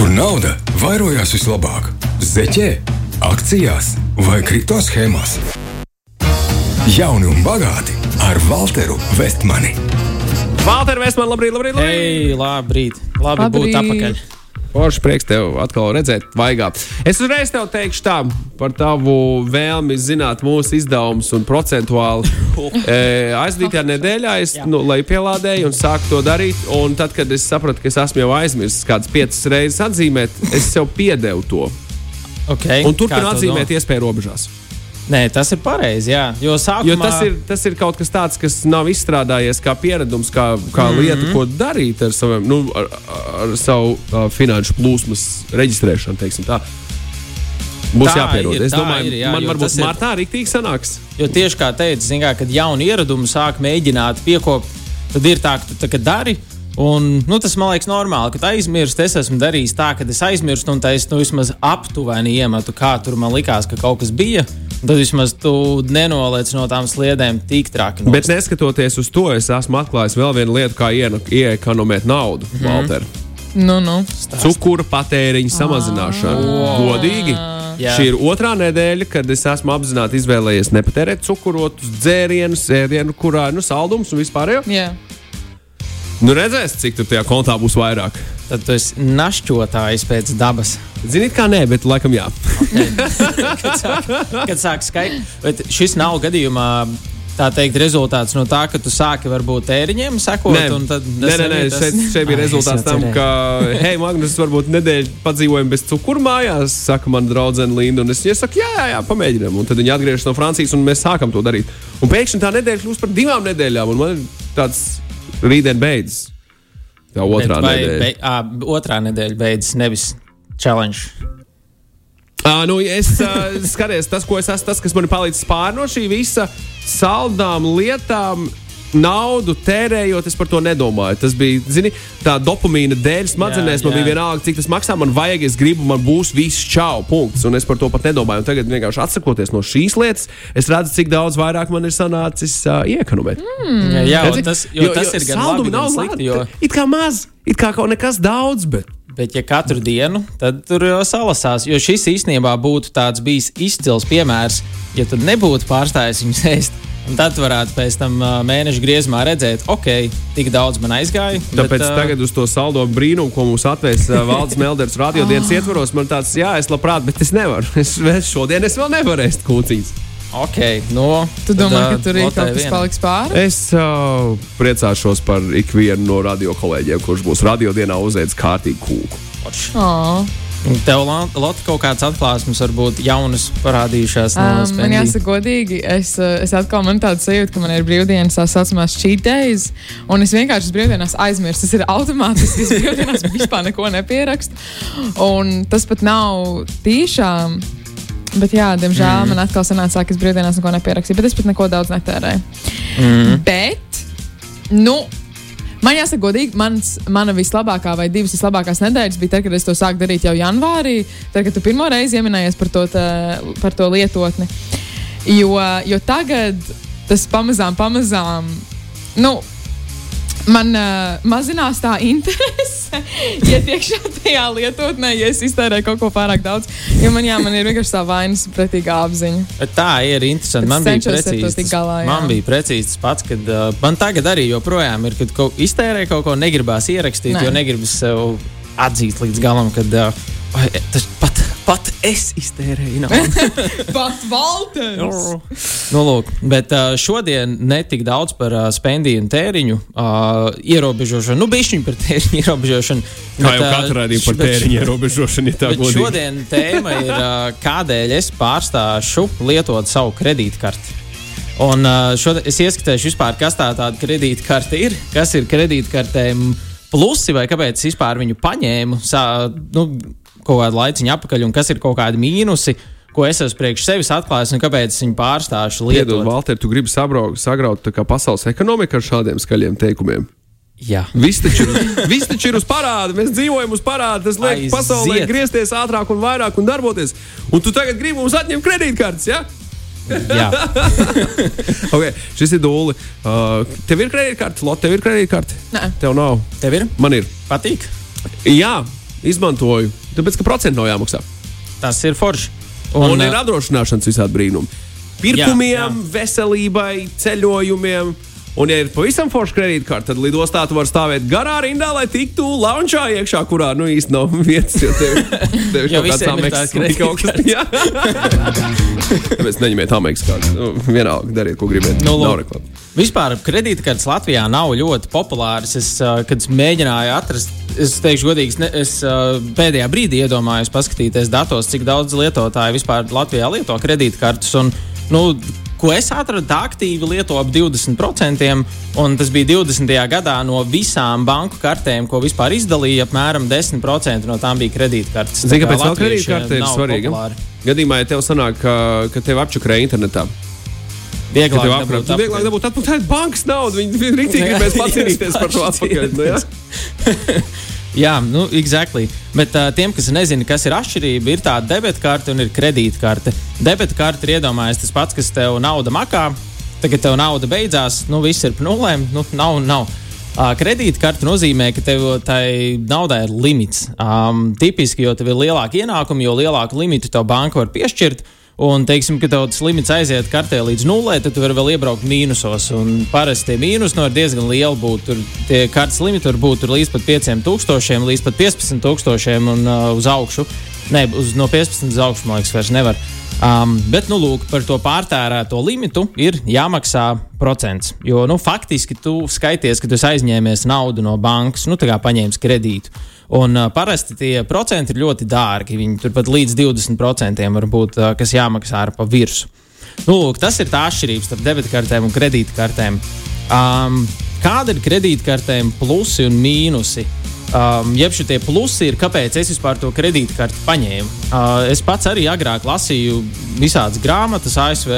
Kur nauda vairojās vislabāk? Zeķē, akcijās vai kripto schēmās? Jauni un bagāti ar Walteru Vestmani. Valter Vēsman, labrīt, labrīt, labrīt. Hei, labrīt! Labi Labrīt. būt atpakaļ. Forši prieks tev atkal redzēt, vaigā. Es uzreiz tev teikšu tā par tavu vēlmi zināt mūsu izdevumus un procentuāli. e, aizdītajā nedēļā es nu, pielādēju un sāku to darīt. Un tad, kad es sapratu, ka es esmu jau aizmirsis kādas piecas reizes atzīmēt, es sev piedevu to. Okay. Un kā turpinu tu atzīmēt iespēju robežās. Nē, tas ir pareizi. Jā, jo sākumā Jo tas ir, tas ir kaut kas tāds, kas nav izstrādājies kā pieredums, kā, kā mm -hmm. lieta, ko darīt ar, saviem, nu, ar, ar savu uh, finanšu plūsmas reģistrēšanu. Būs jāpierod. ir, es domāju, ir, jā, man varbūt ir- martā rīktīgi sanāks. Jo tieši kā teicu, kā, kad jauni ieradumi sāk mēģināt piekopt, tad ir tā, ka tu tā, dari. Un, nu, tas man liekas normāli, ka aizmirst. Es esmu darījis tā, ka es aizmirstu, un tā es nu, vismaz aptuveni iemetu, kā tur man likās, ka kaut kas bija. Tad vismaz tu nenoliec no tām sliedēm tik traki. nost. Bet neskatoties uz to, es esmu atklājis vēl vienu lietu, kā iekonomēt naudu. Mm. -hmm. Walter. Nu, nu. Cukura patēriņa samazināšana. Godīgi. Jā. Šī ir otrā nedēļa, kad es esmu apzināti izvēlējies nepatērēt cukurotus dzērienus, ēdienu, kurā ir nu, saldums un vispār. Jā. Nu, redzēs, cik tur tajā kontā būs vairāk. Tad tu esi našķotājs pēc dabas. Ziniet, kā nē, bet laikam jā. kad sāk, kad sāk skaitīt. Bet šis nav gadījumā. Tā teikt, rezultāts no tā, ka tu sāki varbūt tēriņiem sekot. Nē, tad nē, nē, nē tas- šeit, šeit bija Ai, rezultāts tam, ka, hei, Magnus, varbūt nedēļu padzīvojam bez cukuru mājās, saka man draudzene Linda. Un es viņai saku, jā, jā, jā pamēģinām. Un tad viņi atgriežas no Francijas, un mēs sākam to darīt. Un pēkšņi tā nedēļa kļūst par divām nedēļām, un man ir tāds rītdien beidzas. Tā otrā Bet vai nedēļa. Be, à, otrā nedēļa beidzas, nevis challenge. À, nu, es uh, skatos, tas, ko es esmu, tas, kas man ir palicis pāri no šī visa saldām lietām. Naudu tērējot, es par to nedomāju. Tas bija zini, tā dopamīna dēļ, smadzenēs. Jā, Man jā. bija vienalga, cik tas maksā. Man vajag, es gribu, man būs viss čau. Punkts. Un es par to pat nedomāju. Un tagad, vienkārši atsakoties no šīs lietas, es redzu, cik daudz vairāk man ir sanācis uh, iekonomēt. Mm. Jā, jā tas, jo, jo, tas ir gan saldumi labi, gan slikti. Jo, It kā maz, it kā kaut nekas daudz, bet bet, ja katru dienu, tad tur jau salasās. Jo šis īstenībā būtu tāds bijis izcils piemērs, ja tu nebūtu pārstājis viņu ēst. Un tad varētu pēc tam mēneša griezumā redzēt, ok, tik daudz man aizgāja. Tāpēc bet, ā, tagad uz to saldo brīnumu, ko mums atvēs uh, Valdis Melders radiodienas ietvaros, man tāds, jā, es labprāt, bet es nevaru. Es, es šodien es vēl nevaru ēst kūciņas. Ok, no. Tu domā, tad, ka tur ir kaut kas paliks pāri? Es uh, priecāšos par ikvienu no radio kolēģiem, kurš būs radiodienā uzēdis kārtīgi kūku. Oh. Tev, Lotte, kaut kādas atklāsmes, varbūt jaunas parādījušās no Um, man jāsaka, godīgi, es, uh, es atkal man tādu sajūtu, ka man ir brīvdienas tā saucamās cheat days, un es vienkārši uz brīvdienās aizmirstu. Tas ir automātiski, es brīvdienās vispār neko nepierakstu. Un tas pat nav tīšām. Bet, jā, diemžēl mm. man atkal sanāca, ka es brīvdienās neko nepierakstīju, bet es pat neko daudz netērēju. Mm. Bet, nu, Man jāsaka, godīgi, mans, mana vislabākā vai divas vislabākās nedēļas bija tad, kad es to sāku darīt jau janvārī. Tad, kad tu pirmo reizi ieminējies par to, tā, par to lietotni. Jo, jo tagad tas pamazām, pamazām. Nu, Man uh, mazinās tā interese, ja tiekšā tajā lietotnē, ja es iztērēju kaut ko pārāk daudz. Jo man, jā, man ir vienkārši tā vainas pretīgā apziņa. Bet Tā ir interesanti. Man bija precīzi. galā. Man bija precīzi tas pats, kad uh, man tagad arī joprojām ir, kad kaut iztērē kaut ko negribās ierakstīt, Nē. jo negribas sev atzīt līdz galam, kad uh, tas pat, pat es iztērēju. naudu. Pat Valters! nu, lūk, bet uh, šodien netik daudz par uh, spendiju un tēriņu uh, ierobežošanu. Nu, bišķiņu par tēriņu ierobežošanu. Kā jau ā, katru raidījumu par bet- tēriņu ierobežošanu, ja tā Bet godīgi. šodien tēma ir, ā, kādēļ es pārstāšu lietot savu kredītkarti. Un ā, šodien es ieskatīšu, vispār, kas tā tāda kredītkarte ir, kas ir kredītkartēm plusi vai kāpēc es vispār viņu paņēmu sā, nu, kaut kādu laiciņu atpakaļ, un kas ir kaut kādi mīnusi, ko es esmu priekš sevis atklājis, un kāpēc es viņu pārstāšu Piedod, lietot. Valter, tu gribi sabrauk, sagraut pasaules ekonomiku ar šādiem skaļiem teikumiem. Jā. Viss taču, viss taču ir uz parāda. Mēs dzīvojam uz parāda. Tas liek Aiziet. pasaulē griezties ātrāk un vairāk un darboties. Un tu tagad gribi mums atņemt kredītkartes. Ja? Jā. Okay, šis ir dūli. Uh, tev ir kredītkarte, Lotte, tev ir kredītkarte? Nē. Tev nav. Tev ir? Man ir. Patīk. Jā, izmantoju, tāpēc ka procentu nav jāmaksā. Tas ir forši. Un, un ir ā, apdrošināšanas visādi brīnumi. Pirkumiem, jā, Jā, veselībai, ceļojumiem. Un, ja ir pavisam forša kredītkarte, tad lidostā tu vari stāvēt garā rindā, lai tiktu launčā iekšā, kurā nu īsti nav vietas. Jo tev, tev visiem ir ameks, kaut kas tāds. Tāpēc neņemiet ameks kārtu. Nu, vienalga, dariet, ko gribat. Nu, lūk. nav reklāmas. Vispār kredītkartes Latvijā nav ļoti populāras. Es, kad es mēģināju atrast, es teikšu, godīgi, es, ne, es pēdējā brīdī iedomājos paskatīties datos, cik daudz lietotāju vispār Latvijā lieto kredītkartes. Un, nu, ko es atradu, tā aktīvi lieto ap 20%, un tas bija 20. gadā no visām banku kartēm, ko vispār izdalīja, apmēram 10% no tām bija kredītkartes. Zini, Tā kā kāpēc latvieši kredītkarte ir svarīga? Gadījumā, ja tev sanāk, ka, ka tev apčakrē internetā, Vieglāk tev dabūt tad vieglāk atpakaļ. dabūt atpakaļ. Tā ir bankas nauda. Viņi rīktīgi gribēs pacīnīties par to atpakaļ. Nu, ja? Jā, nu, exactly. Bet uh, tiem, kas nezina, kas ir atšķirība, ir tāda debetkarte un ir kredītkarte. Debetkarte ir iedomājies tas pats, kas tev nauda makā. Tagad tev nauda beidzās, nu viss ir par nulēm, nu nav, nav. Uh, kredītkarte nozīmē, ka tev tai naudai ir limits. Um, tipiski, jo tev ir lielāka ienākuma, jo lielāku limitu tev banka var piešķirt. Un, teiksim, ka tev tas limits aiziet kartē līdz nulē, tad tu vari vēl iebraukt mīnusos. Un parasti tie mīnus no ir diezgan lieli. Būt. Tur tie kartes limiti var būt līdz pat 5000, līdz pat 15000 un uh, uz augšu. Nē, uz, no 15 uz augšu, man liekas, vairs nevar. Um, bet, nu, lūk, par to pārtērēto limitu ir jāmaksā procents. Jo, nu, faktiski tu skaities, ka tu aizņēmies naudu no bankas, nu, tā kā paņēmis kredītu. Un uh, parasti tie procenti ir ļoti dārgi. Viņi turpat līdz 20% var būt, uh, kas jāmaksā ar pa virsmu. Nu, lūk, tas ir tā atšķirība starp debitkartēm un kredītkartēm. Um, kāda ir kredītkartēm plusi un mīnusi? Um, jeb šie plusi ir, kāpēc es vispār to kredītkarti paņēmu. Uh, es pats arī agrāk lasīju visādas grāmatas, ASV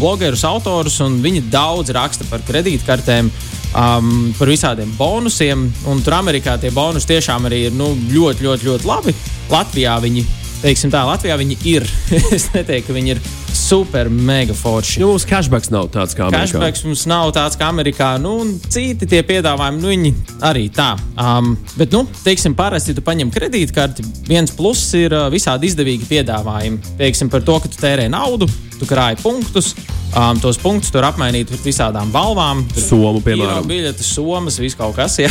blogerus, autorus, un viņi daudz raksta par kredītkartēm, um, par visādiem bonusiem. Un tur Amerikā tie bonusi tiešām arī ir nu, ļoti, ļoti, ļoti labi. Latvijā viņi, teiksim tā, Latvijā viņi ir. es neteiktu, ka viņi ir super, mega forši. Nu, mums cashbacks nav tāds kā Amerikā. Cashbacks mums nav tāds kā Amerikā, nu, un citi tie piedāvājumi, nu, viņi arī tā. Um, bet, nu, teiksim, parasti, tu paņem kredītkarti, viens pluss ir uh, visādi izdevīgi piedāvājumi. Teiksim, par to, ka tu tērē naudu, tu krāji punktus, um, tos punktus tur apmainīt pret visādām balvām. Somu, piemēram. biļetes, somas, viss kaut kas. Jā.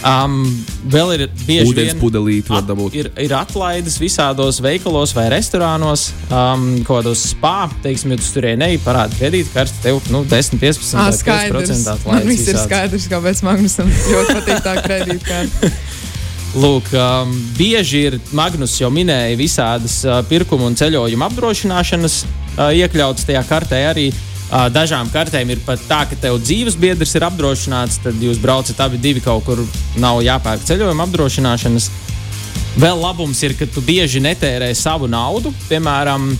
Um, vēl ir bieži vien- pudelīti var dabūt. Ir, ir atlaides visādos veikalos vai restorānos, um, kaut kādos spā. Teiksim, ja tu tur ej, parādi kredītkarti, tev nu, 10, 15 Ah, vai skaidrs. 5% Man atlaides. viss ir visādas. skaidrs, kāpēc Magnusam ļoti patīk tā kredītkarte. Lūk, um, bieži ir Magnus jau minēja visādas uh, pirkuma un ceļojuma apdrošināšanas uh, iekļautas tajā kartē arī. Dažām kartēm ir pat tā, ka tev dzīves biedrs ir apdrošināts, tad jūs braucat abi divi kaut kur, nav jāpērk ceļojuma apdrošināšanas. Vēl labums ir, ka tu bieži netērē savu naudu. Piemēram,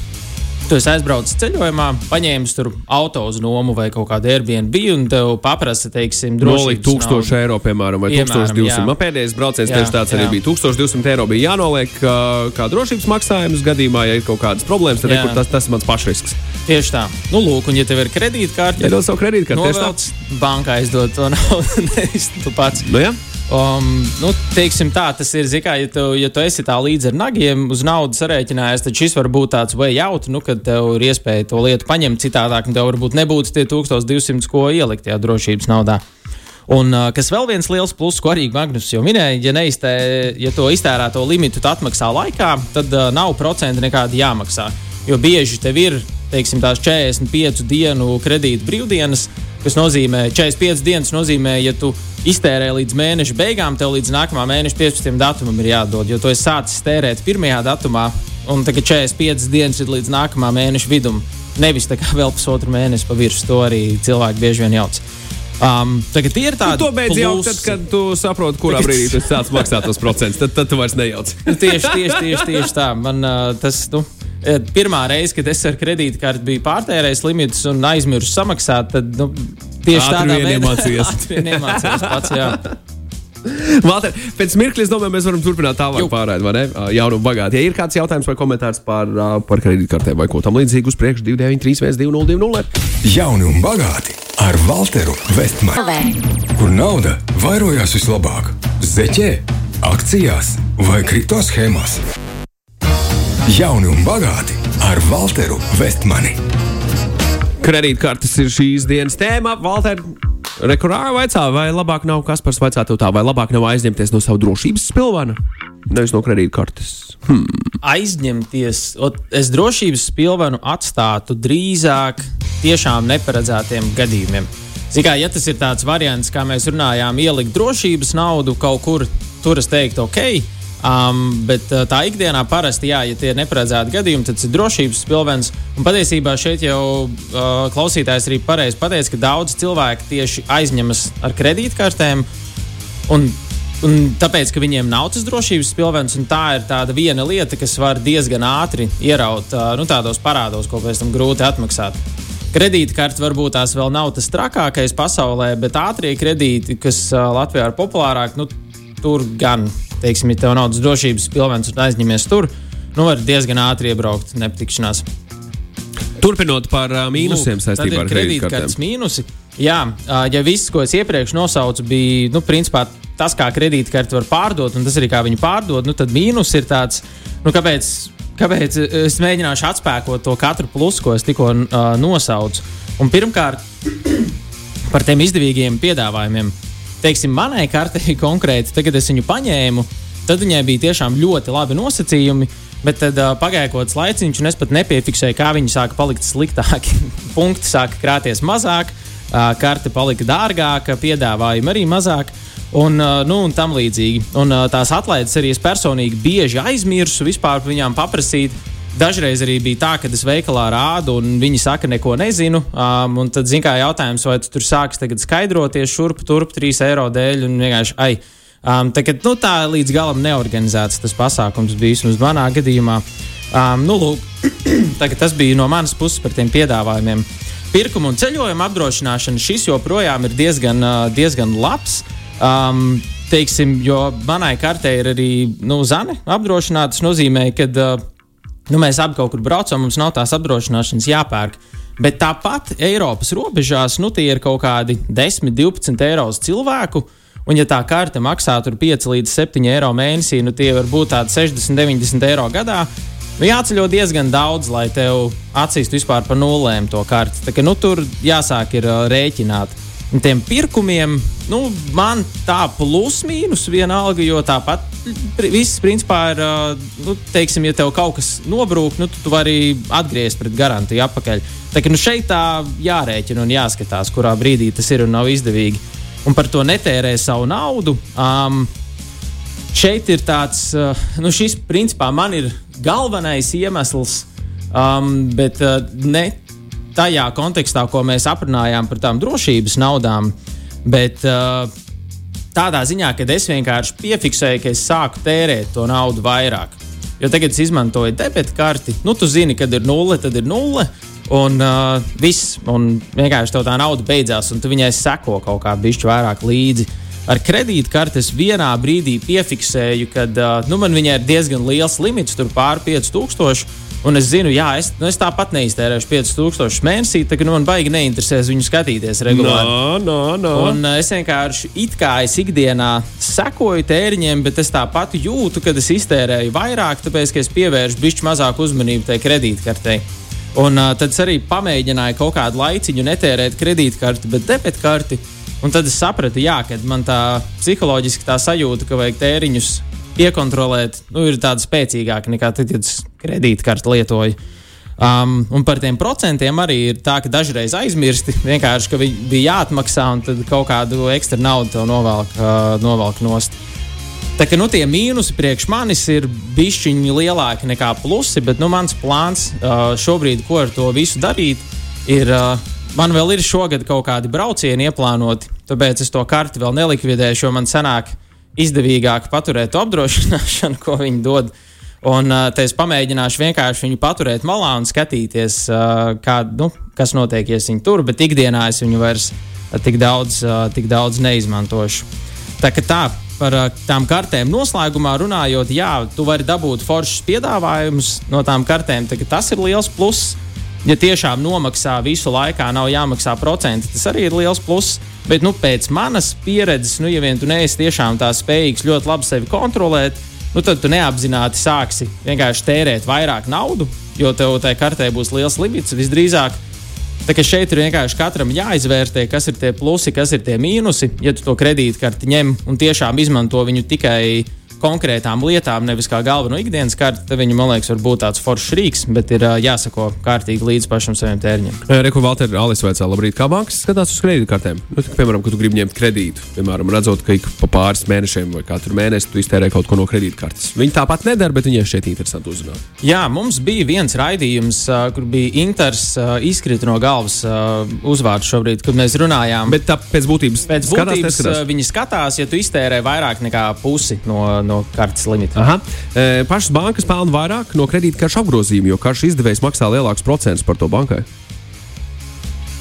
tu esi aizbraucis ceļojumā, paņēmis tur auto uz nomu vai kaut kādu Airbnb, un tev paprasta, teiksim, Nolikt drošības 1000 naudu. eiro, piemēram, vai Piemēram, 1200. jā. Man pēdējais brauciens Jā, tieši tāds arī jā. bija. 1200 eiro bija jānoliek kā, drošības maksājums gadījumā, ja ir kaut kādas problēmas. Tad Jā. rekur, tas, tas ir mans pašrisks. Tieši tā. Nu, lūk, un ja tev ir kredītkarte, Ja dod savu kredītkarti, tieši tā. bankā aizdot to naudu, nevis tu pats. Nu, ja? Um, nu, teiksim tā, tas ir, zikā, ja tu, ja tu esi tā līdz ar nagiem uz naudu sarēķinājies, tad šis var būt tāds way out, nu, kad tev ir iespēja to lietu paņemt citādāk, un tev varbūt nebūtu tie 1200, ko ielikt tajā drošības naudā. Un uh, kas vēl viens liels pluss, ko arī Magnus jau minēja, ja, neiztē, ja to iztērēto limitu tu atmaksā laikā, tad uh, nav procenti nekādi jāmaksā. Jo bieži tev ir teiksim, tās 45 dienu kredīta brīvdienas, kas nozīmē 45 dienas, nozīmē, ja tu iztērē līdz mēneša beigām, tev līdz nākamā mēneša 15. datumam ir jādod, jo tu esi sācis tērēt pirmajā datumā, un tagad 45 dienas ir līdz nākamā mēneša vidum. Nevis tā kā vēl pusotru mēnesi pa virsmu, to arī cilvēki bieži vien jauc. Um, tagad ir Tu tādi to beidz jau plusi. tad, kad tu saproti, kurā brīdī tu sāc maksāt tos procentus. Tad, tad tu vairs nejauc. Nu, tieši, tieši, tieši, tieši tā. Man uh, tas, nu, pirmā reize, kad es ar kredītkarti biju pārtērējis limitus un aizmirsu samaksāt, tad nu, tieši tādā veidā vien iemācījos pats, jā. Valter, pēc mirkļa es domāju, mēs varam turpināt tālāk pārējai, vai ne? Ā, Jaunu un bagāti. Ja ir kāds jautājums vai komentārs par, ā, par kredītkartēm vai ko tam līdzīgu, uz priekšu 293, 202, Jauni un bagāti ar Walteru Vestmanu. Kur nauda vairojās vislabāk? Zeķē, akcijās vai kripto schēmās? Jauni un bagāti ar Walteru Vestmani. Kredītkartes ir šīs dienas tēma. Valter, rekurā vaicā, vai labāk nav kas par vaicātu tā, vai labāk nav aizņemties no savu drošības spilvana, nevis no kredītkartes. Hmm. Aizņemties, ot, es drošības spilvenu atstātu drīzāk tiešām neparedzētiem gadījumiem. Zikā, ja tas ir tāds variants, kā mēs runājām, ielikt drošības naudu kaut kur, tur es teiktu, ok. Um, bet uh, tā ikdienā parasti, jā, ja tie ir neparedzēti gadījumi, tad ir drošības spilvens. Un patiesībā šeit jau uh, klausītājs arī pareizi pateica, ka daudz cilvēku tieši aizņemas ar kredītkartēm. Un, un tāpēc, ka viņiem nav tas drošības spilvens, un tā ir tāda viena lieta, kas var diezgan ātri ieraut uh, nu, tādos parādos, ko pēc tam grūti atmaksāt. Kredītkarte varbūt tās vēl nav tas trakākais pasaulē, bet ātrie kredīti, kas uh, Latvijā ir populārāki, nu, tur gan teiksim, ja tev naudas drošības pilvens un aizņemies tur, nu var diezgan ātri iebraukt nepatikšanās. Turpinot par uh, mīnusiem saistībā ar kredītkartes mīnusi. Jā, uh, ja viss, ko es iepriekš nosaucu, bija nu, principā, tas, kā kredītkarte var pārdot, un tas arī kā viņi pārdod, nu, tad mīnus ir tāds, nu, kāpēc, kāpēc es mēģināšu atspēkot to katru plusu, ko es tikko uh, nosaucu. Un pirmkārt, par tiem izdevīgiem piedāvājumiem teiksim, manai kartei konkrēti, tagad es viņu paņēmu, tad viņai bija tiešām ļoti labi nosacījumi. Bet tad uh, pagāja kaut kāds laiciņš, un es pat nepiefiksēju, kā viņi sāka palikt sliktāki. Punkti sāka krāties mazāk, uh, karte palika dārgāka, piedāvājumi arī mazāk. Un, uh, nu, un tam līdzīgi. Un, uh, tās atlaides arī es personīgi bieži aizmirsu vispār par viņām paprasīt. Dažreiz arī bija tā, ka es veikalā rādu, un viņi saka, neko nezinu. Um, tad, zināmā kā jautājums, vai tu tur sāks skaidroties šurp, turp, 3 eiro dēļ, un vienkārši, ai, um, tā, kad, nu, tā līdz galam neorganizēts tas pasākums bija vismaz manā gadījumā. Um, nu, lūk, tas bija no manas puses par tiem piedāvājumiem. Pirkuma un ceļojuma apdrošināšana šis joprojām ir diezgan, diezgan labs. Um, teiksim, jo manai kartei ir arī nu, zane apdrošināta. Tas nozīmē, ka uh, nu, mēs abi kaut kur braucam, mums nav tās apdrošināšanas jāpērk. Bet tāpat Eiropas robežās nu, tie ir kaut kādi 10, 12 eiro uz cilvēku. Un, ja tā karte maksā 5 līdz 7 eiro mēnesī, nu tie var būt 60, 90 eiro gadā. Nu, jāceļo diezgan daudz, lai tev atzīstu vispār par nulēm to karti. Tā, ka, nu, tur jāsāk ir, rēķināt. Tiem pirkumiem, nu, man tā plus mīnus vienalga, jo tāpat viss principā ir, nu, teiksim, ja tev kaut kas nobrūk, nu, tu, tu vari atgriezties pret garantiju atpakaļ. Tā kā nu, šeit tā jārēķina un jāskatās, kurā brīdī tas ir un nav izdevīgi. Un par to netērē savu naudu. Um, šeit ir tāds, nu, šis principā man ir galvenais iemesls, um, bet uh, ne tajā kontekstā, ko mēs aprunājām par tām drošības naudām, bet uh, tādā ziņā, ka es vienkārši piefiksēju, ka es sāku tērēt to naudu vairāk. Jo tagad es izmantoju debitkarti, nu, tu zini, kad ir nulle, tad ir nulle. Un uh, viss, un vienkārši tā nauda beidzās, un tu viņai seko kaut kā bišķi vairāk līdzi. Ar kredītkarti es vienā brīdī piefiksēju, ka uh, nu, man viņai ir diezgan liels limits, tur pāri 5000. Un es zinu, jā, es, nu, es tāpat neiztērēšu 5000 mēnesī, ka nu, man baigi neinteresēs viņu skatīties regulāri. No, no, no. Un uh, es vienkārši it kā es ikdienā sekoju tēriņiem, bet es tāpat jūtu, ka es iztērēju vairāk, tāpēc ka es pievēršu bišķi mazāk uzmanību tai kredītkartei. Un uh, tad es arī pamēģināju kaut kādu laiciņu netērēt kredītkarti, bet debitkarti. Un tad es sapratu, jā, ka man tā psiholoģiski tā sajūta, ka vajag tēriņus iekontrolēt, nu, ir tāda spēcīgāka nekā tad, kad kredītkarti lietoju. Um, un par tiem procentiem arī ir tā, ka dažreiz aizmirsti vienkārši, ka bija jāatmaksā un tad kaut kādu ekstra naudu tev novelk, uh, novelk nost. Tā kā nu, tie mīnusi priekš manis ir bijuši lielāki nekā plusi, bet nu, mans plāns uh, šobrīd, ko ar to visu darīt, ir. Uh, man vēl ir šogad kaut kādi braucieni ieplānoti, tāpēc es to karti vēl nelikvidēšu, jo man sanāk, uh, izdevīgāk paturēt apdrošināšanu, ko viņi dod. Un uh, te es pamēģināšu vienkārši viņu paturēt malā un skatīties, uh, kā, nu, kas notiek, ja viņi tur, bet ikdienā es viņu vairs tik daudz, uh, tik daudz neizmantošu. Tā kā tā, par uh, tām kartēm noslēgumā runājot, jā, tu vari dabūt foršus piedāvājumus no tām kartēm, tas ir liels pluss. Ja tiešām nomaksā visu laikā, nav jāmaksā procenti, tas arī ir liels pluss. Bet nu, pēc manas pieredzes, nu, ja vien tu neesi tiešām tā spējīgs ļoti labi sevi kontrolēt, nu, tad tu neapzināti sāksi vienkārši tērēt vairāk naudu, jo tev tajā kartē būs liels limits visdrīzāk. Tā kā šeit ir vienkārši katram jāizvērtē, kas ir tie plusi, kas ir tie mīnusi. Ja tu to kredītkarti ņem un tiešām izmanto viņu tikai konkrētām lietām, nevis kā galveno ikdienas karti, tad viņi, man liekas, var būt tāds foršs rīks, bet ir jāsako kārtīgi līdz pašam saviem tēriņiem. Reku Valter, Alis Vēcā, labrīt. Kā bankas skatās uz kredītkartēm? Nu, tā, piemēram, kad tu gribi ņemt kredītu, piemēram, redzot, ka ik pa pāris mēnešiem vai katru mēnesi tu iztērē kaut ko no kredītkartes. Viņi tāpat nedara, bet viņiem šķiet interesanti uzzināt. Jā, mums bija viens raidījums, kur bija Inters izkrita no galvas uzvārds šobrīd, kad mēs runājām. Bet tā pēc būtības, Pēc skatās, būtības neskatās? uh, viņi skatās, ja tu iztērē vairāk nekā pusi no, no kartes limita. Aha. E, pašas bankas pelna vairāk no kredītkaršu apgrozījuma, jo karšu izdevējs maksā lielākus procentus par to bankai.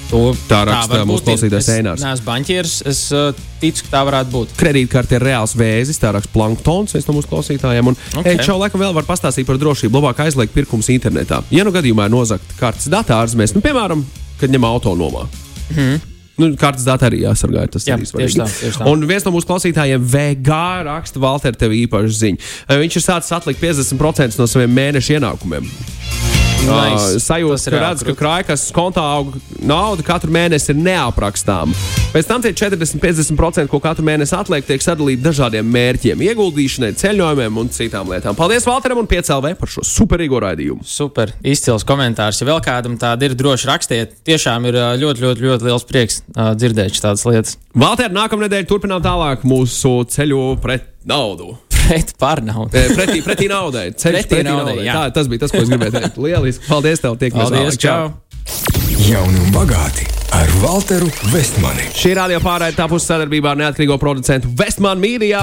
To, Tā varbūt mūsu klausītājs Es Einārs. neesmu banķieris, es uh, ticu, ka tā varētu būt. Kredītkarte ir reāls vēzis, tā raksta Planktons, viens no mūsu klausītājiem. Un, Ok. okay. Čau, laikam, vēl var pastāstīt par drošību. Labāk aizliegt pirkums internetā. Ja nu gadījumā ir nozagta kartes datārzmēs, nu, piemēram, kad ņem auto nomā. Mm. Nu, kartes dati arī jāsargā. Tas Jā, arī tieši tā, tieši tā. Un viens no mūsu klausītājiem, VG, raksta Valter, tev īpaši ziņa. Viņš ir sācis atlikt 50% no saviem mēneša ienākumiem. Nice. Uh, sajūta, ka reāli redz, ka krājkas kontā aug nauda katru mēnesi ir neaprakstāma. Pēc tam tie 40-50%, ko katru mēnesi atliek, tiek sadalīti dažādiem mērķiem, ieguldīšanai, ceļojumiem un citām lietām. Paldies Valteram un Piecēlvē par šo superīgo raidījumu. Super, izcils komentārs. Ja vēl kādam tāda ir, droši rakstiet. Tiešām ir uh, ļoti, ļoti, ļoti liels prieks uh, dzirdēt šādas lietas. Valter, nākamnedēļ turpinām tālāk mūsu ceļu pret naudu. Pret par naudu. Pretī, pretī naudai. Ceļš Pretī pretī naudai, naudai. Tā, tas bija tas, ko es gribēju teikt. Lieliski. Paldies tev. Tiekamies Paldies, vēlāk. čau! Jauni un bagāti ar Walteru Vestmani. Šī radio pārraide tapusi sadarbībā ar neatkarīgo producentu Westman Media.